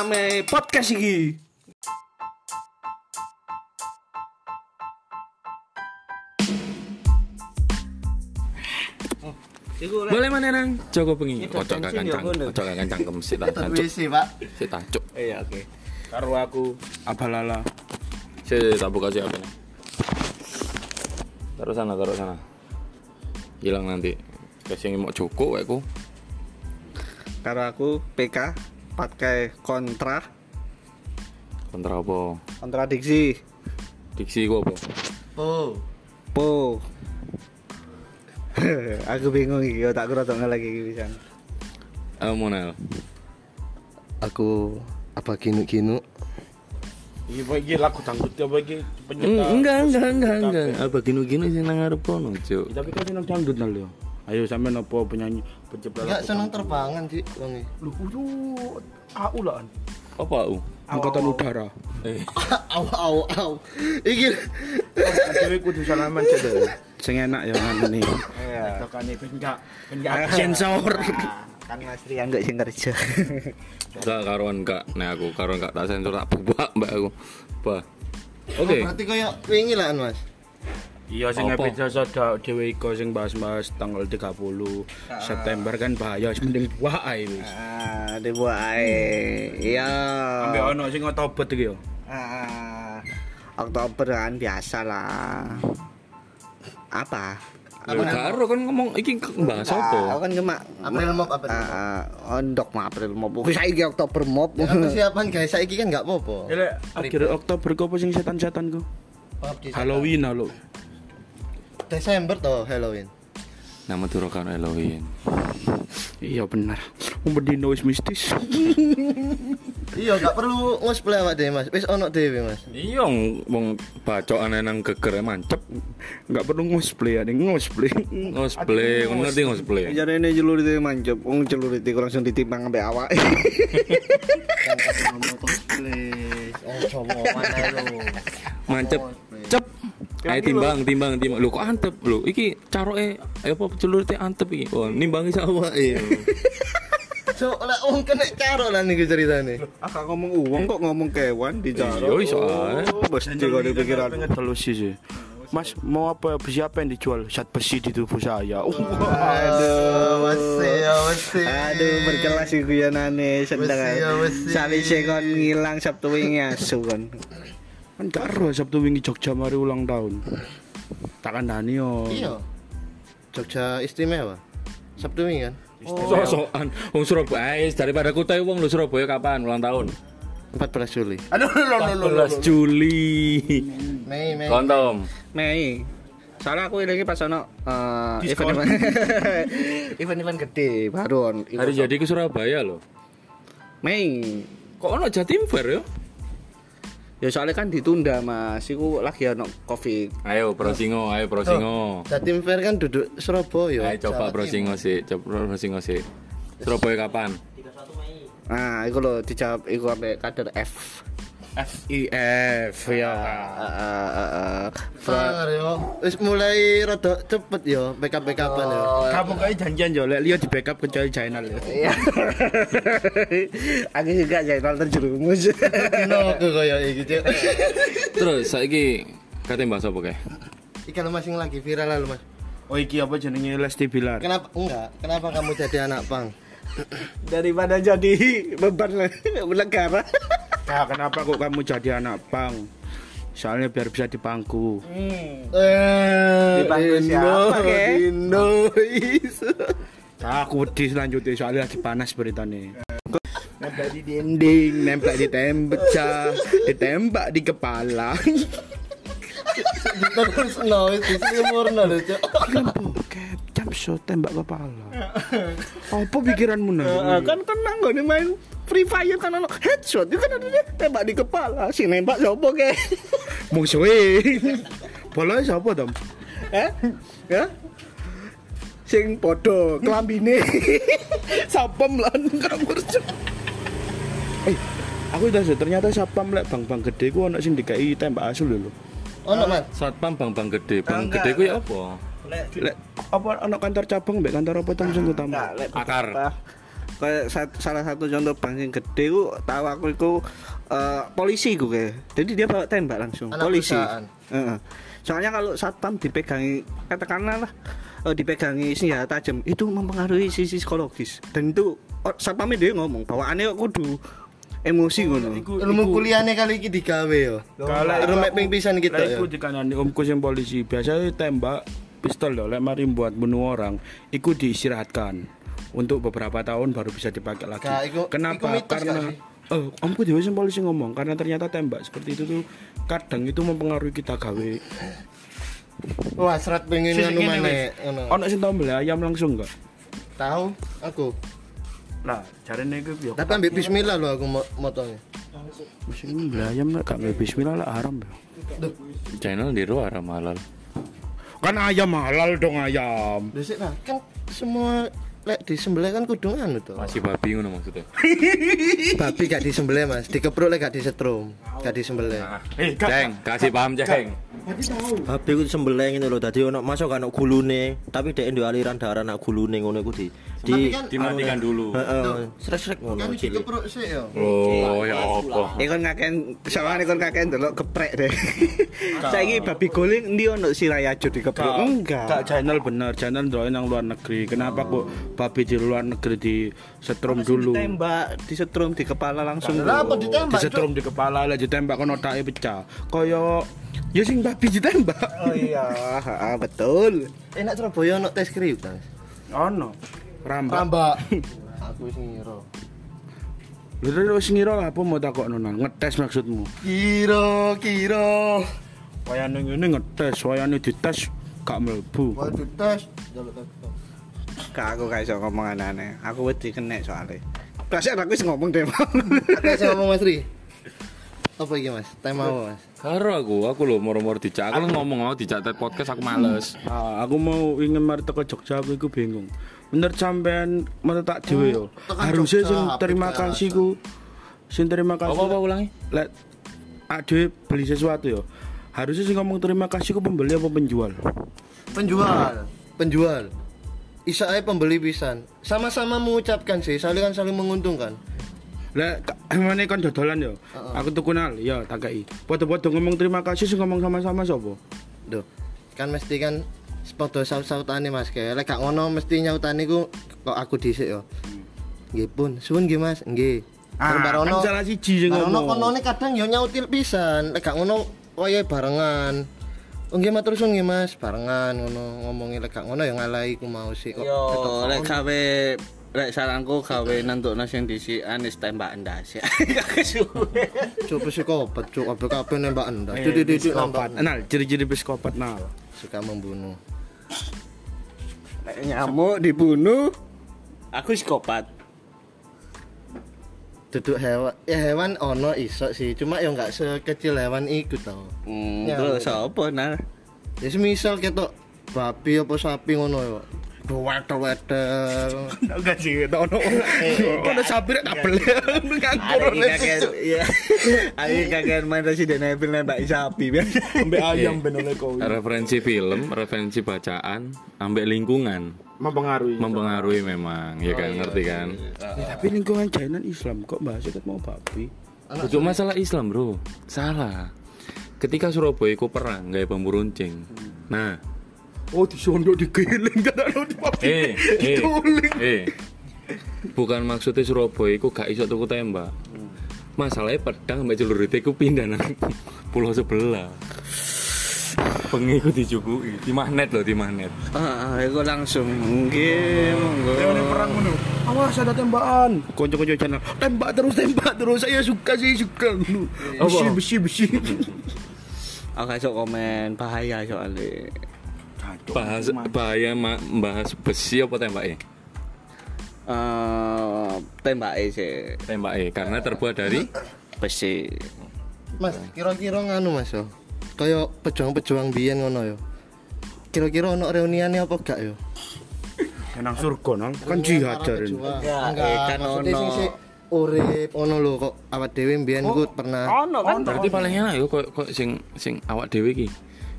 Rame podcast iki. Boleh mana nang? Joko bengi. Ini Ojo kancang, Bun. ojo kancang kem sik tak tancuk. Wisi, Pak. Sik tancuk. Iya oke. Karo aku abalala. Sik tak buka siapa nih. Taruh sana, taruh sana. Hilang nanti. Kasih mau cukup aku. Karo aku PK pakai kontra Kontra apa? kontradiksi. Diksi gua apa? Oh, Po. aku bingung iki, tak kira lagi iki bisa. Eh Monel. aku apa kinu-kinu? Iki apa iki lagu dangdut apa iki Mm, penyeta. Enggak, enggak, enggak, enggak. Apa gini-gini sih nang ngarep kono, Cuk. Tapi kau seneng dangdut nal yo. Ayo sampean apa penyanyi pencipta Enggak lagu seneng terbangan sih, Wangi. Lu kudu AU lah. Apa u? Angkatan udara. Eh, Au, au, au. Iki Dewe kudu salaman cek deh. Sing enak ya ngene nih. Iya. Tekane ben gak ben gak sensor. Kan Mas Rian enggak sing kerja. enggak karuan enggak. Nah aku karuan enggak tak sensor tak bubak mbak aku. Apa? Oke. berarti koyo wingi lah, Mas. Iya sing Apa? episode dhewe iku sing bahas-bahas tanggal 30 September kan bahaya penting buah ae wis. ah, dibuat ae. Iya. Ambek ono sing otobet iki yo. Ah, Oktober kan biasa lah. Apa? Lho karo kan ngomong iki bahas Ah, apa? Aku kan cuma April Mop, April Mop. Ah, ah, ondok mah April Mop. Saiki Oktober Mop. Persiapan guys, saiki kan enggak apa-apa. Akhir Oktober kok apa sing setan-setan ku? Halloween halo. Desember toh Halloween. Nama turu kan Halloween. Iya benar. Umbedino wis mistis. Iya, enggak perlu ngosplay awak dhewe, Mas. Wis ono dhewe, Mas. Iya wong bacokan nang geger mancep. Enggak perlu ngosplay ada ngosplay. Cosplay, ngono ngerti cosplay. Jare ini celurit itu mancep, wong celurit itu langsung ditimbang sampai awak. Ngomong cosplay. Oh, coba mana lu. Mancep. Cep. Ayo timbang, timbang, timbang. Lho kok antep lho. Iki caroke ayo apa celurite antep iki. Oh, nimbangi sawake. So, lah wong kena caro lah niku ceritane. Aka ngomong uang kok ngomong kewan di Iya, iso ae. Oh, mesti kok di pikiran. Terus sih. Mas mau apa besi apa yang dijual? Cat besi di tubuh saya. Uh, Aduh, masih ya, masih. Aduh, berkelas iku ya nane sendang. Wes ya, wes ya. Sali kon ngilang Sabtu wingi asu kon. Kan karo Sabtu wingi Jogja mari ulang tahun. Tak kandhani yo. Iya. Jogja istimewa. Sabtu wingi kan? Sosokan wong Surabaya daripada kutai wong lu Surabaya kapan ulang tahun? 14 Juli. Aduh, lo lo lo. 14 Juli. Mei, Mei. Kontom. Mei. Soalnya aku ini pas ono Diskon. event-event event-event gede baru on. Hari jadi ke Surabaya loh. Mei. Kok ono Jatim Fair ya? Ya soalnya kan ditunda Mas. Iku lagi ono Covid. Ayo Prosingo, ayo Prosingo. Jatim Fair kan duduk Surabaya. Ayo coba Prosingo sih, coba Prosingo sih. Surabaya kapan? Nah, iku lho dijawab iku sampe kader F. F I F ya. Heeh, heeh. Timur. yo. Wis mulai rada cepet yo, backup backupan yo. Kamu kayak janjian jo, lek lihat di backup kecuali China ya. Iya. Aku juga channel terjerumus. Dino aku koyo iki, Cuk. Terus saiki kate bahas apa kae? Ikan masing lagi viral lalu, Mas. Oh iki apa jenenge Lesti Bilar? Kenapa enggak? Kenapa kamu jadi anak pang? Daripada jadi beban negara. Nah, kenapa kok kamu jadi anak pang? Soalnya biar bisa dipangku. Eh, Dibantu siapa, Ke? Ah, aku wedi selanjutnya soalnya lagi panas beritanya. Nempel di dinding, nempel di tembok, ditembak di kepala. Terus no, itu sih murno jump shot tembak kepala. Apa pikiranmu nang? Heeh, kan tenang gue main Free Fire kan ono headshot itu kan ada tembak di kepala si nembak siapa ke Musuhe. Bola siapa, Tom? eh ya sing podo kelambine sapem lan kamur Eh, aku udah sih ternyata sapam lek bang-bang gede ku ono sing dikai tembak asul lho. Ono Mas. Satpam bang bang gede, bang Enggak, gede ku ya apa? Lek apa ono kantor cabang mbek kantor apa sing utama? Akar. kayak salah satu contoh bank yang gede ku tahu aku itu eh, polisi gue kayak jadi dia bawa tembak langsung Anak polisi. Heeh. soalnya kalau satpam dipegangi katakanlah lah eh, dipegangi senjata tajam itu mempengaruhi sisi psikologis dan itu oh, satpamnya dia ngomong bawaannya kok kudu emosi ngono Ilmu kuliahnya kali iki digawe yo. Kalau Ilmu ping pisan kita ya. iku dikanani omku sing polisi, biasanya tembak pistol lho, lek mari buat bunuh orang, iku diistirahatkan untuk beberapa tahun baru bisa dipakai lagi. Kak, iku- iku Kenapa? mitos Karena? Oh, omku dhewe sing polisi ngomong karena ternyata tembak seperti itu tuh kadang itu mempengaruhi kita gawe. Wah, serat pengen anu maneh. wis. Ngono. Ono sing tau beli ayam langsung enggak? Tahu aku. Lah, jarene iku yo. Tapi ambil bismillah lo aku mo- motongnya. Sing beli ayam lek gak nge bismillah lah haram ya. Channel di luar halal. Kan ayam halal dong ayam. Dhisik lah, kan semua lek disembelih kan kudu anu to. Masih babi ngono maksudnya. Babi gak disembelih Mas, dikepruk lek gak disetrum. Gak disembelih. Eh, Ceng, kasih paham ceng. Babi ku sembelih ngene lho, dadi ono masuk ono gulune, tapi dhek ndek aliran darah nak gulune ngono iku di di kan Dimatikan dulu. heeh, srek-srek ngono kan dikepruk sih yo. Oh, ya apa? Ikon kakek, soalnya ikon kakek delok geprek deh. Saiki babi guling ndi ono sirai aja dikeprok. Enggak. Kak channel bener, channel ndelok nang luar negeri. Kenapa kok babi di luar negeri di setrum dulu? Tembak, disetrum di kepala langsung. Lah apa ditembak? Disetrum di kepala lah ditembak kono otake pecah. Kaya ya sing babi ditembak. Oh iya, ah, betul. Enak Surabaya ono tes kriuk, Mas. Ono. Rambak. Rambak. Aku wis ngira. Lha terus ngira lah apa mau takokno nang ngetes maksudmu. Kira, kira. Wayane ngene ngetes, wayane dites gak mlebu. Waduh tes. Jaluk tes. Kak aku gak iso ngomong aneh Aku wedi kena soalnya. Perasaan aku wis ngomong deh. Saya ngomong Mas Ri. Apa iki Mas? Tema apa Mas? Karo aku, aku lho moro-moro dicak. Aku ngomong mau dicak tet podcast aku males. Ah, aku mau ingin mari teko Jogja aku iku bingung. Menurut sampean menurut tak dhewe yo. tekan Harusnya sing apik terima biasa. kasih ku sing terima kasih. Apa apa ulangi? Lek ade beli sesuatu yo. Harusnya sing ngomong terima kasih ku pembeli apa penjual? Penjual. Penjual. Isa ae pembeli pisan. Sama-sama mengucapkan sih, saling kan saling menguntungkan. Lek ka- emane kon dodolan yo. Aku tuku nal, ya tak kei. Padha-padha ngomong terima kasih sing ngomong sama-sama sapa? Duh. Kan mesti kan sepodo saut-sautane Mas kayak lek gak ngono mesti nyautane ku kok aku dhisik yo. Nggih pun, suwun nggih Mas, nggih. Ah, kan salah siji sing Barono ngomong. konone kadang yo nyautil pisan, lek gak ngono wayahe barengan. Oh nggih matur suwun nggih Mas, barengan ngono ngomongi lek gak ngono ya ngalahi ku mau sih kok. Yo, lek gawe lek saranku gawe nentukno sing dhisikan wis tembak ndas ya. Kesuwe. Cuk psikopat, cuk kabeh nembak enda. Didik-didik nembak. Nal, ciri-ciri psikopat nal. Suka membunuh. Nyamuk dibunuh aku psikopat. Duduk hewan, ya hewan ono iso sih, cuma ya nggak sekecil hewan iku tau. Hmm, Ya, terus apa nah? Ya semisal ketok babi apa sapi ngono ya. Wedel-wedel. Enggak sih, tak ono. Ono sapi rek kabel. Nganggur. Ada kakek ya. Ada kakek main Resident Evil nembak sapi. Ambek ayam ben oleh kowe. Referensi film, referensi bacaan, ambek lingkungan Mempengaruhi. mempengaruhi memang, ya kan ngerti kan? Ya, tapi lingkungan China Islam kok bahas itu mau babi. Bukan masalah Islam bro, salah. Ketika Surabaya ku perang gaya bambu runcing. Nah, Oh, disondok digiling kan ono di babi. eh, eh, eh, bukan maksudnya Surabaya ku gak iso tuku tembak. Masalahnya pedang mbak celurit ku pindah nang pulau sebelah. Bengi ku dijukui, di magnet loh, di magnet. Ah, aku langsung nggih monggo. perang ngono. Awas ada tembakan. Konco-konco channel. Tembak terus, tembak terus. Saya suka sih suka. Besi, besi, besi. Aku gak iso komen bahaya soalnya. Bahas bahaya ma- bahas besi apa tembaknya Eh tembake sih tembaknya karena terbuat dari besi. Mas, kira-kira nganu Mas yo. Kaya pejuang-pejuang biyen ngono yo. Kira-kira ono reuniane apa gak yo? nang surga nang kan jihad jare eh, kan ono. urip ono lho kok awak dhewe mbiyen ku pernah Ono kan? berarti paling enak yo kok kok sing sing awak dhewe iki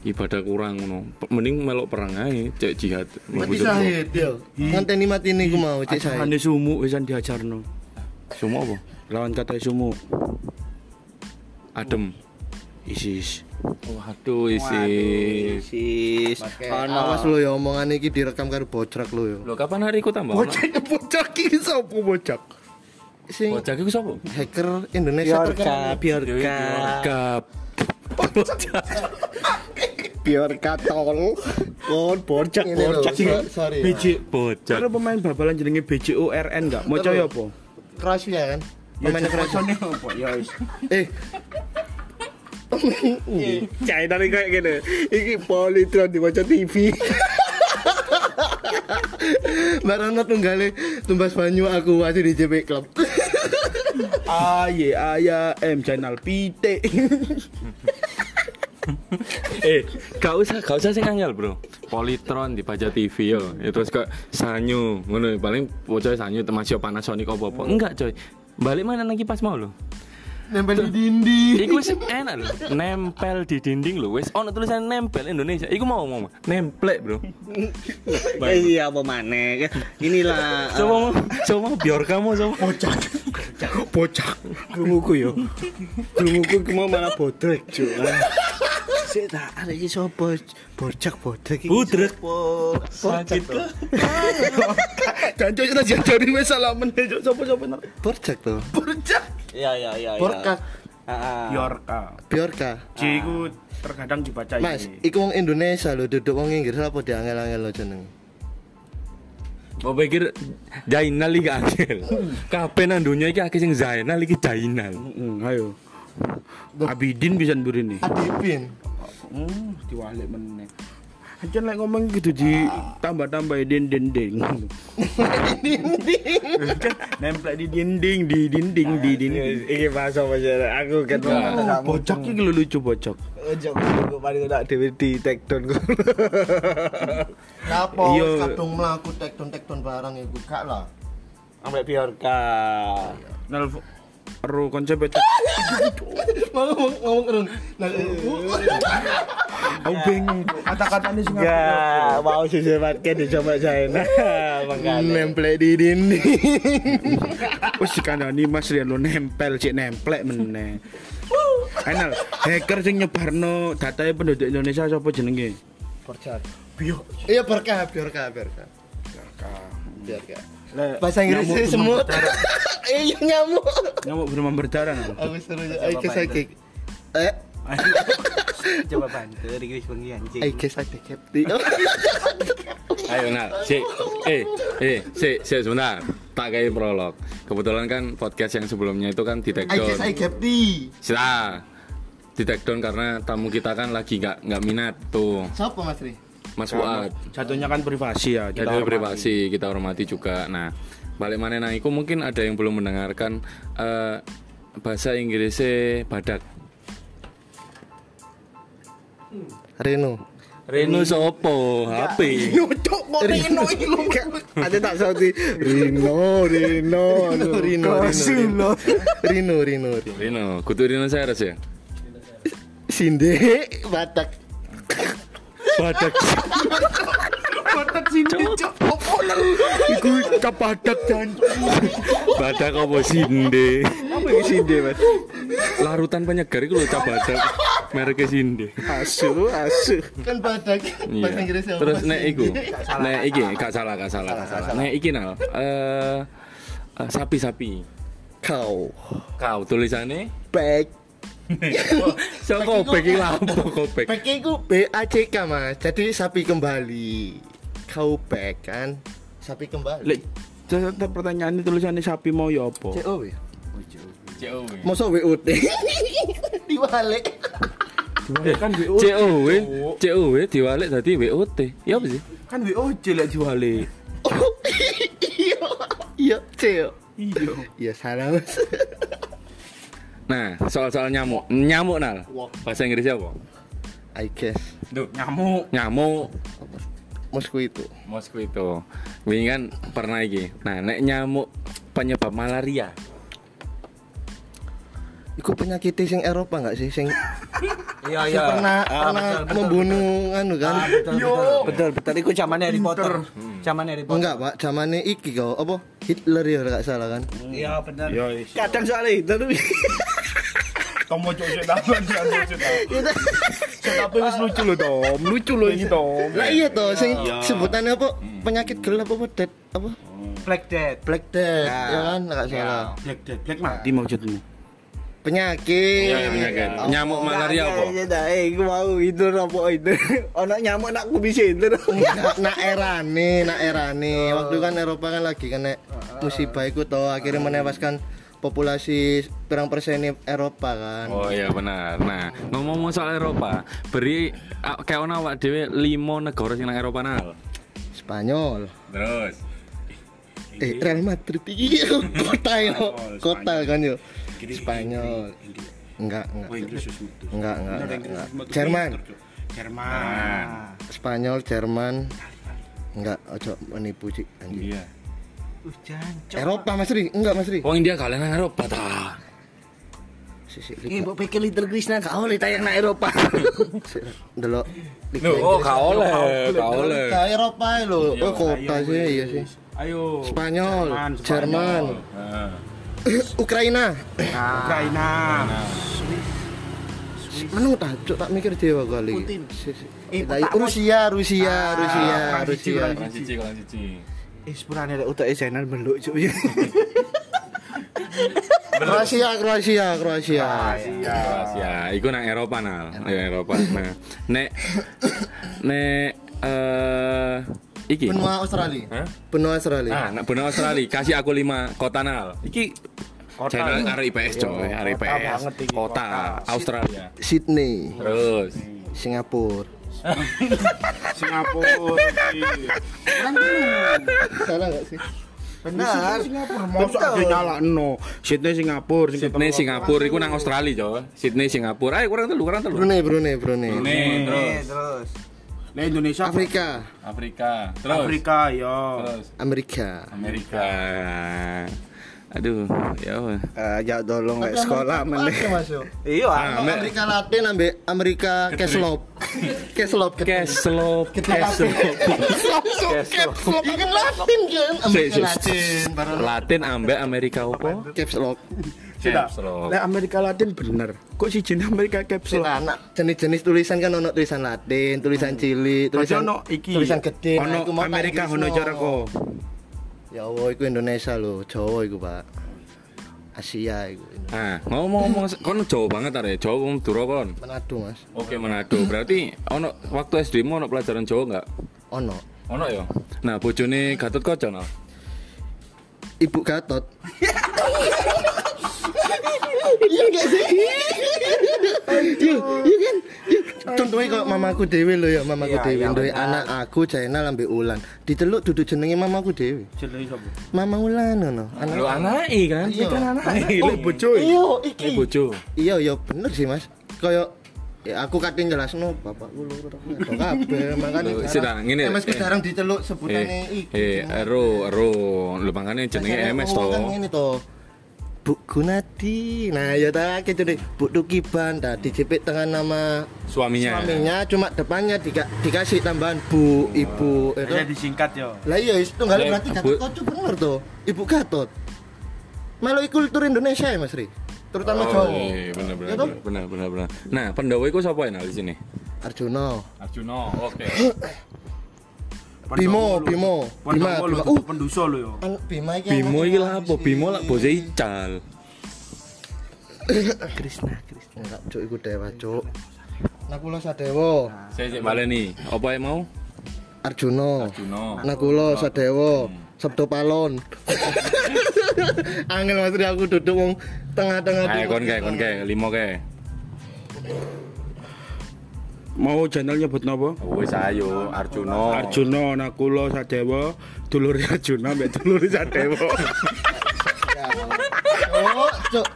ibadah kurang ngono. Mending melok perang ae cek jihad. Mati sahid yo. Ngenteni mati niku mau cek sahid. Ajane sumu wisan diajarno. Semua apa? Lawan kata sumu adem. Isis. Waduh isi Sis. Ono. Awas lho ya omongane iki direkam karo bocrak lho yo. lo kapan hari ku tambah? Bocah bocah iki sapa bocah Sing bocah iku sapa? Hacker Indonesia. Biorka, terkenal. Biorka. Kap Biorka tol. Kon bocak. so- sorry. ya. BJ bocah Ada pemain babalan jenenge BJURN enggak? Mau coy apa? Kroasia kan? Pemain Kroasia. apa? Ya wis. Eh, China nih kayak gini. Iki politron diwaca TV. Barono tunggale tumbas banyu aku masih di JP Club. Aye aya M channel pite. eh gak usah gak usah sing angel bro Politron di Baja TV yo ya, terus kok Sanyu ngono paling bocah Sanyu masih Panasonic apa apa enggak coy balik mana nang kipas mau lo Nempel di dinding. Iku wis enak lho, nempel di dinding lho. Wis ono tulisan nempel Indonesia. Iku mau mau nemplek, Bro. Eh iya apa maneh. Inilah. Coba mau, coba mau biar kamu coba. Bocah. Bocah. Krunguku yo. Krunguku ki mau malah bodrek, Cuk. Sik tak ada iki sapa? Bocak bodrek iki. Bodrek. sapa? Sakit kok. Janjo ora jajari wis salamen sapa-sapa nang. Borjak tuh. Iya iya iya. Borka. Heeh. Biorka. Biorka. J iku terkadang dibaca Mas, ini. iku wong Indonesia lho, duduk wong Inggris apa diangel-angel lo jeneng. Mau pikir Zainal iki angel. Kabeh nang dunya iki akeh sing Zainal iki Zainal. Hmm, ayo. Abidin bisa mburi nih. Hmm, diwalik meneh. Ancen lek ngomong gitu di tambah-tambah den den ding. Nempel di dinding, di dinding, di dinding. Iki bahasa apa? Aku kan Bocok iki lho lucu bocok. Ojo aku paling nak dhewe di take down ku. Napa Iya. wis kadung mlaku tekton-tekton barang iku gak lah. Ambek Biorka. Nelfon Ro konsep itu Ngomong ngomong kerung. Nah, aku bingung kata-katanya sing Gak mau disematkan dicoba saya. Nah, makanya. nempel di dinding. Wis dikandani Mas Rian lo nempel cek nemplek meneh. Enal, hacker sing nyebarno datanya penduduk Indonesia sapa jenenge? Borjak. Bio. Iya berkah, biorka, Biorka. Lek Bahasa Inggris nyamuk semut. Iya nyamuk. Nyamuk bermam berdarah. Aku seru. Ayo kisah kik. Eh, Coba bantu wis bengi anjing. ayo kisah kik. Ayo Nal, si, eh, eh, si, si sebentar. Tak kayak prolog. Kebetulan kan podcast yang sebelumnya itu kan di take Ayo down. kisah kepti. Sila, di take down karena tamu kita kan lagi nggak nggak minat tuh, Siapa Mas Ri? Mas Fuad. Jatuhnya kan privasi ya. Kita hormati. privasi, kita hormati juga. Nah, balik mana nah, iku mungkin ada yang belum mendengarkan eh, bahasa Inggrisnya badak. Reno. Reno sopo, HP. Reno iki lho. Ada tak sauti Rino, Rino, Rino, Rino, Rino. Rino, Rino, Rino. Reno, kutu Reno saya ya. Sinde Batak. Badak. Batak sini cok. Iku cap badak jan. Badak apa sinde? Apa iki sinde, Mas? Larutan penyegar itu loh cap badak. Mereknya sinde. Asu, asu. Kan Batak. Iya. Bahasa apa? Terus nek iku, nek iki gak salah, gak salah, gak salah. Nek iki nal, eh eh, sapi-sapi. Kau. Kau tulisannya Back. So kopek iki lampu kopek. Back itu B A C K Mas. Jadi sapi kembali. Kau back kan? Sapi kembali. Lek pertanyaan ini tulisannya sapi mau ya apa? CO ya? COW. Masa WOT? Diwalik. kan WO COW, COW diwalik dadi WOT. Ya apa sih? kan WOC lek diwale Iya, Ceo. iya Iya salah mas. Nah, soal-soal nyamuk. Nyamuk nal. Bahasa Inggrisnya apa? I guess Duh, nyamuk nyamuk mosquito. mosquito. Wingi kan pernah iki. Nah, nek nyamuk penyebab malaria. Iku penyakit sing Eropa nggak sih sing Iya sing pernah pernah membunuh anu kan? Betul betul iku zamannya Harry Potter. Zamannya Harry Potter. Enggak, Pak. Zamannya iki kau apa? Hitler ya nggak salah kan? Iya benar. Yo, is. Soalnya tapi Tomo cok sik tahu Tapi wis lucu lho Tom, lucu lho iki Tom. Lah iya toh, sing sebutannya apa? Penyakit gelap apa? Dead apa? Black Death. Black Death, Ya. ya kan? Nggak salah. Black Death, Black mati maksudmu. Penyakit. Iya, penyakit. Nyamuk malaria apa? Ya dah, eh gua mau itu apa itu. Ono nyamuk nak ku bisa itu. Nak nak era nih, nak era nih. Waktu kan Eropa kan lagi kena musibah itu toh akhirnya menewaskan populasi perang persen Eropa kan. Oh iya benar. Nah, ngomong soal Eropa, beri ah, kayak ono awak dhewe limo negara sing nang Eropa nal. Spanyol. Terus Eh Real Madrid iki kota yo. Kota kan yo. Spanyol. Enggak, enggak. Oh enggak, enggak, enggak. Jerman. Jerman. Spanyol, Jerman. Enggak, ojo menipu sih anjing. iya. Eropa Mas Ri, enggak Mas Ri. Wong India kalian nang Eropa ta. Sisi Eh, mbok pikir Little Krishna gak oleh tayang nang Eropa. delok. Loh, oh gak oleh, gak oleh. Ke Eropa lho. Oh, kota sih iya sih. Ayo. Spanyol, Jerman, Jerman, Nah, Ukraina. Ukraina. Menung tak cuk tak mikir dewa kali. Putin. Sisi. Eh, Rusia, Rusia, Rusia, siji, Rusia. kurang kurang cici, kurang cici. Eh, sepurane ada utak channel meluk cuk. Kroasia, Kroasia, Kroasia. Kroasia, iku nang Eropa nal, ya Eropa. Nah, nek nek eh iki. Benua Australia. Hah? Benua Australia. Ah, nak benua Australia, kasih aku lima kota nal. Iki channel arek IPS coy, arek IPS. Kota Australia. Sydney, Terus Singapura. Singapura. Salah enggak sih? Benar. Singapura mosok aja nyalakno. Sydney Singapura sing Sydney Singapura iku nang Australia coy. Sydney Singapura. Ayo kurang telu, kurang telu. Brunei, Brunei, Brunei. Nih, terus terus. Nah Indonesia Afrika, Afrika. Terus Afrika yo. Terus Amerika. Amerika. Aduh, ya apa? Eh, ya tolong lek sekolah meneh. Iya, Amer- Amerika Latin ambek Amerika Keslop. Keslop. Keslop, keslop. Keslop. Ini Latin kan. Amerika. Latin. Latin ambek Amerika apa? Keslop. Sudah. Keslop. Lek Amerika Latin bener. Kok si jenis Amerika Caps Lock? anak jenis-jenis tulisan kan ono tulisan Latin, tulisan cilik, tulisan ono iki. tulisan gede. Nah, Ono Amerika ono kok. Ya Allah, iku Indonesia lho, Jawa iku, Pak. Asia iku. Nah, ngomong-ngomong kon Jawa banget are, Jawa wong Dura kon. Manado, Mas. Oke, Manado. Berarti ono waktu SD mu ono pelajaran Jawa enggak? Ono. Ono ya. Nah, bojone Gatot Kaca no. Ibu Gatot. Iya enggak sih? Iya, iya kan? Iya. Contohnya kok mamaku dewe lho ya, mamaku Iya, dewe iya, benar. anak aku Jainal ambek Ulan. Diteluk duduk jenenge mamaku dewe. Jenenge sapa? Mama Ulan ngono. Anak Lu anake kan? Iya. Kan anake. Lek bojo. Iya, Ini iki. bojo. Iya, iya bener sih, Mas. Kayak ya aku kadang jelasno bapakku lho ora kabeh makane sudah, ngene, MS ku eh. jarang diceluk Eh, sebutane iki. eh, ero, ero. Lu makane jenenge MS to. Kan ngene to. Bu Gunadi. Nah, ya ta gitu deh. Bu Tukiban dah dijepit dengan nama Suaminya. suaminya cuma depannya dika, dikasih tambahan Bu, Ibu itu. Jadi disingkat yo. Lah iya itu enggak Lah, berarti Gatot Kaca bener tuh. Ibu Gatot. Melalui kultur Indonesia ya, Mas Ri. Terutama Oh, Jawa. iya, benar benar, Ya toh? benar benar benar. Nah, Pandawa iku sapa enak di sini? Arjuna. Arjuna. Oke. Bimo, Bimo. Bima, Bima, Bima. Uh, penduso yo. Bima iki. Bimo anaknya iki lah apa? si- Bimo lah bose ical. Krishna, Krishna. Enggak, cuk iku dewa, cuk. Nakula Sadewa, Saya cek baleni. Apa yang mau? Arjuna. Arjuna. Nakula Sadewa, Sabdo Palon. Angel Mas aku duduk wong tengah-tengah Ayo kon kae, kon kae, limo kae. Mau channel nyebut napa? Wis ayo Arjuna. Arjuna Nakula Sadewa, dulur Arjuna mbek dulur Sadewa. Oh, cuk.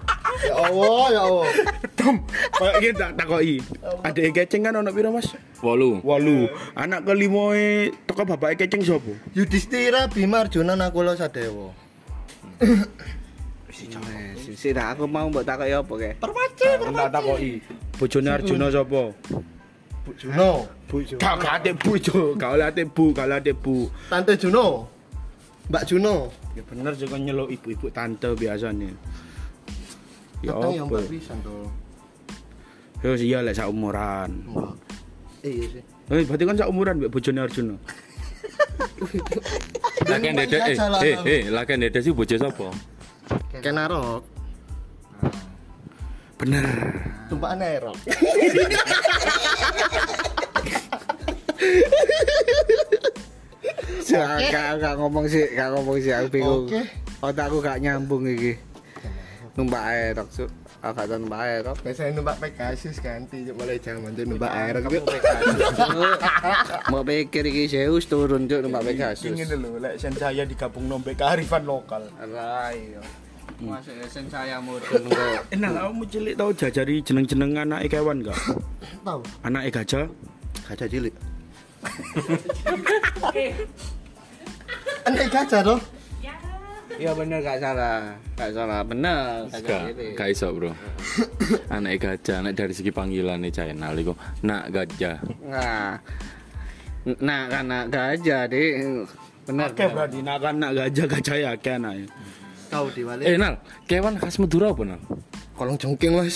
Ya Allah, ya Allah. Tom, kayak iki tak takoki. Adek keceng kan ono piro, Mas? Wolu. 8. Anak kelima e teko bapake keceng sapa? Yudhistira Bima Arjuna Nakula Sadewa. Sisi nah aku mau mbok takoki apa ke? Tak takoki. Bojone Arjuna sapa? Juno, Gak gak ate bojo, gak oleh ate bu, gak oleh ate bu. Tante Juno. Mbak Juno. Ya bener kok nyeluk ibu-ibu tante biasanya. Ya Kadang yang apa? Mbak pisan to. Ya iya lek sak umuran. Iya sih. Eh, berarti kan sak umuran mbek bojone Arjuna. Laken dede eh eh eh laken dede sih bojo sapa? Kenarok. Bener. Tumpakan erok. Gak gak ngomong sih, gak ngomong sih aku bingung. Oke. Otakku gak nyambung iki. Numpak aerok, Cuk. Aku gak tau numpak aerok. Biasanya numpak Pegasus ganti mulai zaman itu numpak air. Mau pikir iki Zeus turun Cuk numpak Pegasus. Ingin lho lek sen saya digabung nombek kearifan lokal. Rai. Esen saya kok. Enak kamu cilik tau jajari jeneng-jeneng anake kewan gak? Tahu. Anake gajah, Gajah cilik. Aneh gajah toh. Iya bener gak salah. Gak salah, bener. Gak, gak iso bro Anak gajah, anak dari segi panggilan nih channel iku Nak gajah Nah. Nah, karena gajah deh. Bener. Oke berarti nak kan nak gajah gajah ya akeh anake. Tahu diwali. Eh Nal, kewan khas Madura apa Nal? kolong jengking mas.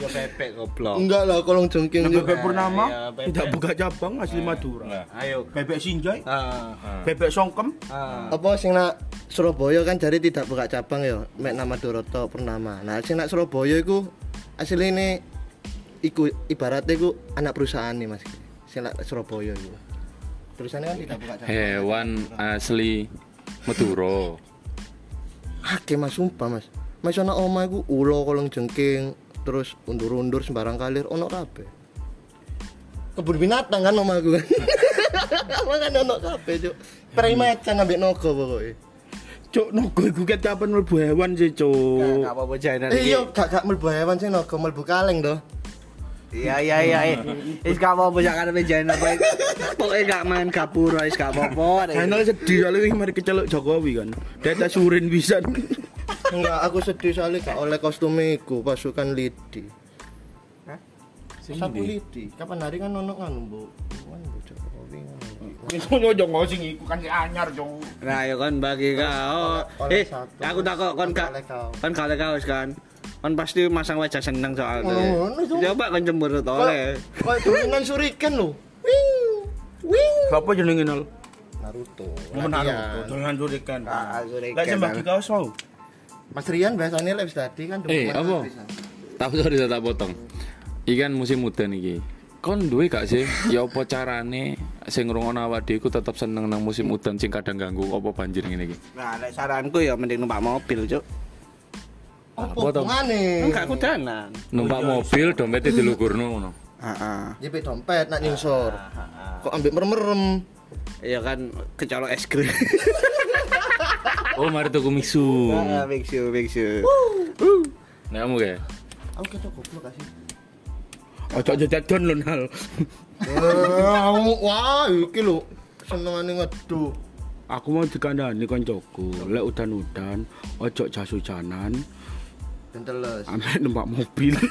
Ya bebek goblok. Enggak lah kolong jengking. Nah, juga. bebek Purnama bebek. tidak buka cabang asli Madura. Ayo. Bebek Sinjai, Ah. bebek Songkem, Ah. Apa sing nak Surabaya kan jadi tidak buka cabang ya, mek nama Doroto Purnama. Nah, sing nak Surabaya iku asline iku ibaratnya iku anak perusahaan nih Mas. Sing nak Surabaya iku. Perusahaannya kan tidak buka cabang. Hewan asli Madura Akeh Mas sumpah Mas. Mas ana omah iku ulo kolong jengking, terus undur-undur sembarang kalir ono kabeh. Kebun binatang kan omahku kan. Makan ono kabeh, Cuk. Prai macan ambek naga pokoke. Cuk, nogo iku ket kapan mlebu hewan sih, Cuk. Gak apa-apa iki. iya, gak gak mlebu hewan sih naga mlebu kaleng to. Iya iya iya. iya. Wis gak apa-apa jangan ada channel pokoke. Pokoke gak main gapura wis gak apa-apa. Channel sedih soalnya ini mari keceluk Jokowi kan. Data surin bisa. Enggak, aku sedih soalnya gak oleh kostum iku pasukan lidi. Hah? Sapu lidi. Kapan hari kan ono kan, Bu? Kan Bu Jokowi ngono. Wis nyojo ngosing iku kan si anyar, Cuk. Nah, ya kan bagi kau. Eh, aku takut kon gak Oleh kau. kan kan. Pasti masang wajah seneng soalnya. Oh. Coba kan cemberut oleh. Kayak dolanan suriken lho. Wing. Wing. Siapa jenenge nol? Naruto. Menaruh. Latihan. Dolan surikan. Ah, surikan. Lek sing bagi kaos mau. Mas Rian biasanya live tadi kan Eh, apa? Tahu sorry saya tak potong. Ikan musim udan iki. Kon duwe gak sih? Ya apa carane sing ngrungokno awak dhewe tetep seneng nang musim udan sing kadang ganggu apa banjir ngene iki? Nah, lek saranku ya mending numpak mobil, Cuk. Apa hubungane? Enggak kudanan. Numpak mobil dompete dilugurno ngono. Heeh. JP dompet nak nyungsor. Kok ambek merem-merem. Iya kan kecolok es krim. Oh, mari tuku mixu. Ah, biksu, biksu. Nek kamu kayak Aku ketok goblok kasih. Ojo jadon lho nal. Eh, Wah, iki lho senengane ngedu. Aku mau dikandani koncoku, lek udan-udan, ojo jas hujanan, Dan teles. ambek numpak mobil.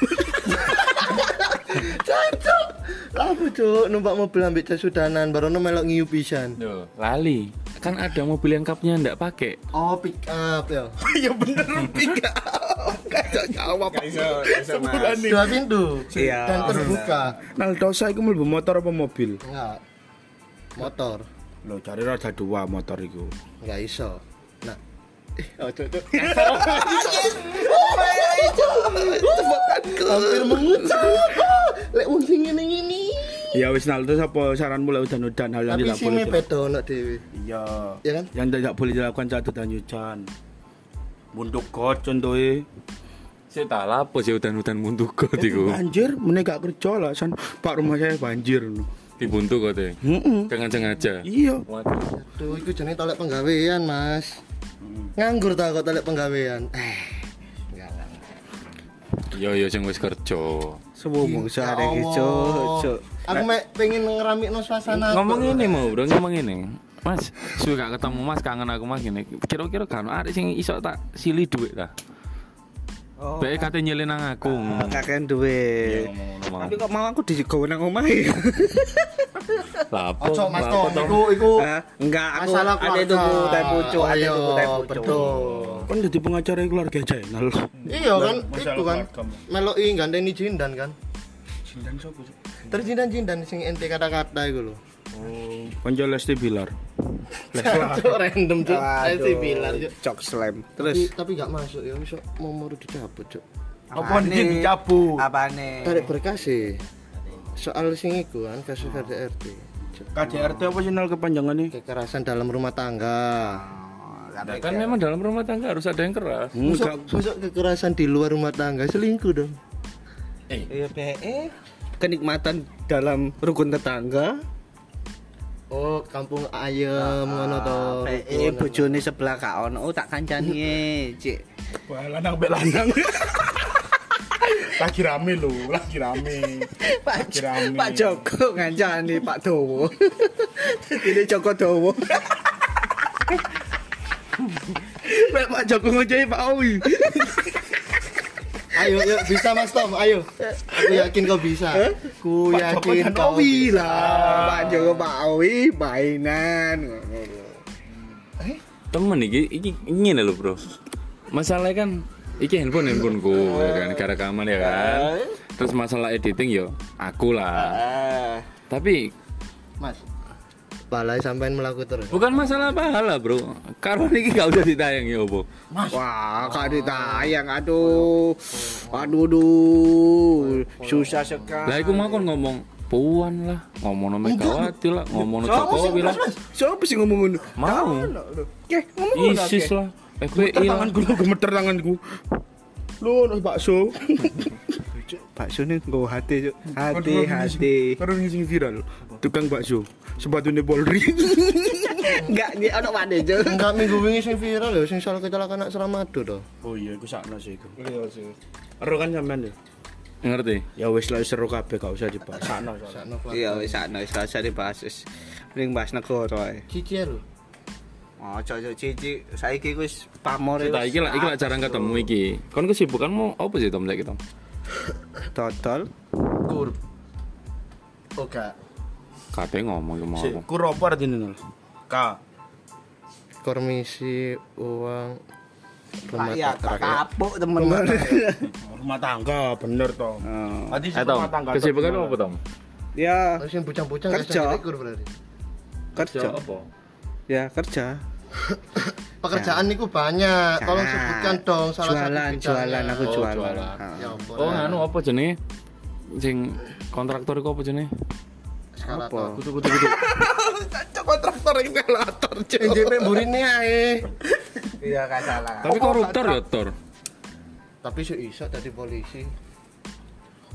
Cancuk. Lapo cuk numpak mobil ambek jas sudanan baru melok ngiu pisan. Yo, lali. Kan ada mobil yang kapnya ndak pakai. Oh, pick up ya. Ya bener tiga. Kayak jawab. Dua pintu. Iya. Dan terbuka. Nal dosa iku mlebu motor apa mobil? Enggak. Motor. Lo cari roda dua motor iku. Enggak iso. Oh, cuk. hampir mengucap. Lek wong sing ngene-ngene. Ya wis nal terus apa saranmu lek udan-udan hal yang Tapi tidak sini boleh. beda ono dhewe. Iya. Ya kan? Yang tidak boleh dilakukan saat udan hujan. Bunduk got contohnya. Saya tak lapo sih hutan-hutan buntu kok iku. Banjir, meneh gak kerja alasan Pak rumah saya banjir. Dibuntu kok teh. Heeh. Dengan sengaja. Iya. Waduh. Tuh, iku jenenge tolek penggawean, Mas. Nganggur ta kok tolek penggawean. Eh, enggak lah. Yo yo sing wis kerja. Semua bangsa ada cuk. Aku mek pengen ngeramikno suasana. Ngomong ini mau, bro, ngomong ini. Mas, suka ketemu Mas kangen aku Mas gini. Kira-kira kan ada sing iso tak sili duit ta. Oh, Bae kate nyilin nang aku. kakek duwe. ngomong ngono mau. Tapi kok mau aku digawe nang omahe. Lapo. Ojo Mas Tom, iku iku Hah? Enggak, aku masalah ada keluarga. tuku teh pucuk, ada Iya, tuku teh pucuk. Betul. Kan jadi pengacara keluarga channel. Iya kan, itu kan. Meloki gandeni jindan kan. Sindan sapa sih? Terus jindan-jindan sing ente kata-kata iku lho. Konco Lesti Bilar. Cuk random cuk. Ente bilar cuk. Cok slam. Terus tapi gak masuk ya, iso mau dicabut cuk. Apa nih dicabut? Apane? Tarik berkas sih. Soal sing iku kan kasus KDRT. Cuk. KDRT apa channel kepanjangannya? Kekerasan dalam rumah tangga. Nah, kan memang dalam rumah tangga harus ada yang keras. Masuk, masuk kekerasan di luar rumah tangga selingkuh dong. Iya, PE. Kenikmatan dalam rukun tetangga. Oh, kampung ayam ngono to. PE bojone sebelah ka ono. Oh, tak kancani e, Cik. Wah, lanang bek lanang. lagi rame lho, lagi rame. Pak Lagi rame. Pak Joko ngancani Pak Dowo. Ini Joko Dowo. Pak Joko ngojai Pak Owi. Ayo, yuk bisa Mas Tom, ayo. Aku yakin kau bisa. Ku yakin kau bisa. lah. Pak Joko Pak Owi mainan. Temen iki iki ngene lho, Bro. Masalahnya kan iki handphone handphoneku ya kan, gara rekaman ya kan. Terus masalah editing yo aku lah. Tapi Mas. Balai sampean melaku terus. bukan masalah pahala, Bro. Karo iki gak usah ditayang ya opo. Wah, kak ditayang aduh. Aduh duh. Susah sekali. Lah iku mau kon ngomong Puan lah, ngomong sama Megawati lah, ngomong sama Jokowi lah. Siapa sih ngomong ngono? Mau. Oke, ngomong ngono. ISIS lah, FPI lah. Tanganku lho gemeter tanganku. Ono bakso. Bakso nih gue hati, Cuk. hati, hati. Karo sing viral. Tukang bakso. Sepatune Polri. Enggak, dia ono mana Cuk. Enggak minggu wingi sing viral lho, sing soal kecelakaan anak Suramadu to. Oh iya, iku sakno sih iku. Iya sih. Ero kan sampean ya. Ngerti? Ya wis lah seru kabeh gak usah dibahas. Sakno. Sakno Iya, wis sakno wis rasa dibahas wis. Mending bahas negara ae. Cici ya lho. Oh, cocok cici. Saiki wis pamor Kita iki lah, iki lah jarang ketemu iki. Kon kesibukanmu apa sih Tom saiki Tom? Total. Kur. Oh Kate ngomong sama aku. Kur apa artine nol? K. Kormisi uang rumah Rakyat, rakyat. kapuk temen-temen. Rumah tangga, bener toh. Oh. Tadi Eh Tom, kesibukanmu apa Tom? Ya, Terus yang bucang-bucang Kerja. kerja. apa? Ya, kerja. Pekerjaan niku banyak. Tolong Nah, sebutkan dong salah jualan, satu bidangnya. jualan aku Oh, jualan. jualan. Ah. Ya. Oh, nganu apa jenenge? Sing kontraktor iku apa jenenge? Eskalator. Kutu kutu kutu. kontraktor instalator. NJP burine ae. Iya, gak salah. Tapi koruptor ya, Tor. Tapi sih iso dadi polisi.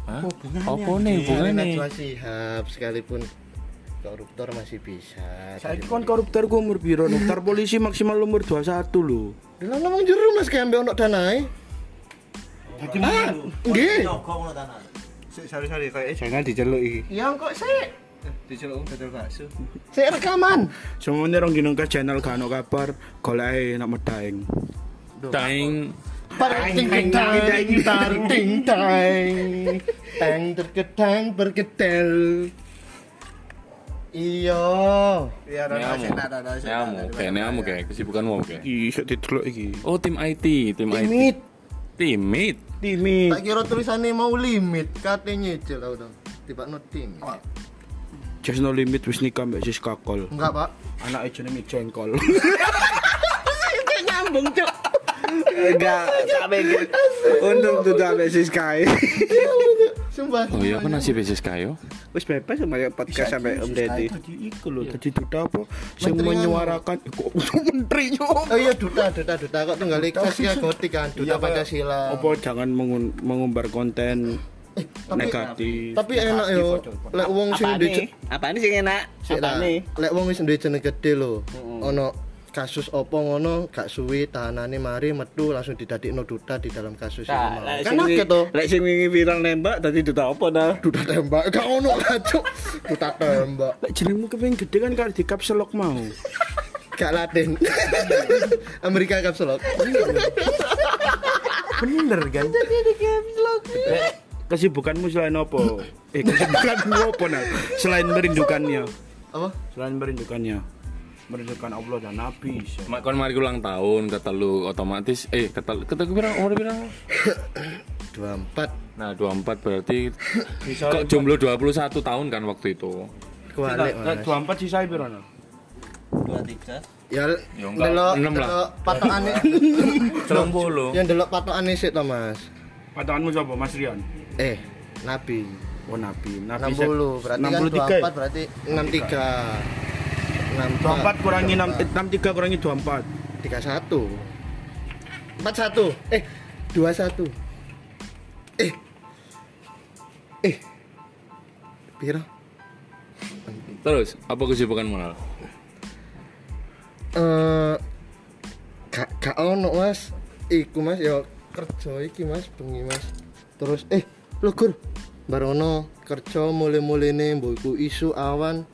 Hah? Apa nih Hubungannya hubungannya? Najwa Shihab sekalipun koruptor masih bisa. Saiki kon koruptor ku umur piro? Daftar polisi maksimal umur 21 lho. Dalam namang jero Mas kayak ambek ono danae. Ah, nggih. Sorry, sorry, kayak jangan diceluk iki. Ya kok sih. Diceluk betul bakso. Saya rekaman. Semuanya rong dino ke channel gak ono kabar, golek nak medaeng. Taing Ting ting ting tar ting tang. Tang terketang bergetel. Iya. Iya, Neamu, neamu, kayak neamu kayak kesibukanmu kayak. Iki iso didelok iki. Oh tim IT, tim IT. Limit. Timit. Timi. Tak kira tulisannya mau limit, katanya nyicil aku dong. Tiba no tim. Just no limit wis nikah mbak sis kakol. Enggak, Pak. Anaknya jenenge jengkol. nyambung, Cuk. Enggak, sampai Untung tuh sampai Siskai. Sumpah. Oh iya, apa nasib bisnis kayo? Wis bebas sama ya podcast sampai Om Deddy. Tadi iku lho, tadi duta apa? Sing menyuarakan kok menteri yo. Oh iya duta duta duta kok tunggal ikhlas ya gotik kan duta Pancasila. Apa jangan mengumbar konten tapi- negatif. Tapi enak yo. Lek wong sing Apa di nih sing enak? Sik Apa lah. nih? Lek wong wis duwe jeneng gede lho. Ono kasus opo ngono gak suwi tahanane mari metu langsung didadekno duta di dalam kasus ini. mau. Kan sing akeh to. Lek sing wingi viral nembak tadi duta apa dah? Duta tembak gak ono kacuk. Duta tembak. Lek jenengmu kepengin gede kan kalau di caps lock mau. Gak Latin. Amerika Caps Lock. Bener kan? Eh, Kesibukanmu selain apa? Eh, kesibukanmu apa nah? Selain merindukannya. Apa? Selain merindukannya. Merindukan Allah dan Nabi. Mak kon mari ulang tahun kata lu otomatis eh kata kata pira umur pira? 24 Nah, 24 berarti kok jomblo 21 tahun kan waktu itu. kualik Mas. 24 sisa piro no? Ya Ya enggak, delok enam lah. delok patokane. Celong bolo. Yang delok patokane sik to Mas. Patokanmu sapa Mas Rian? Eh, Nabi. Oh Nabi. Nabi 60 berarti kan 63. 24 berarti 63. 24 kurangi 6 eh, 63 kurangi 24. 31 41 eh 21 eh eh piro Terus, apa kesibukan moral? eh gak gak ono mas iku mas ya kerja iki mas bengi mas terus eh lho gur barono kerja mulai-mulai mbok iku isu awan.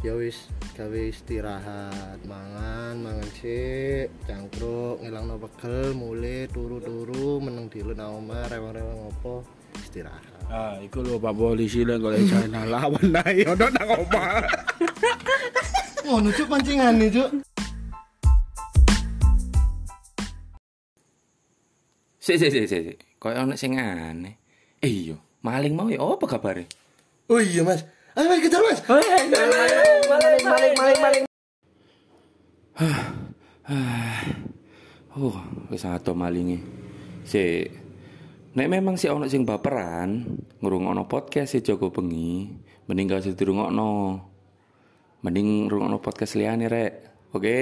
Ya wis gawe istirahat. Mangan mangan sik cangkruk ngilangno pegel mulai turu-turu meneng dilu nang omah rewang-rewang opo istirahat. Ah, iku lho Pak Polisi lek golek channel lawan nae ono nang omah. ngono cuk pancingane cuk. Sik sik sik sik. Kayak ono sing aneh. Eh iya, maling mau ya apa kabare? oh iya mas ayo mas kejar mas Oh, wis ato malinge. Sik. Nek memang si ono sing baperan, ngrungokno podcast si Joko Bengi, mending gak usah dirungokno. Mending ngrungokno podcast liyane rek. Oke?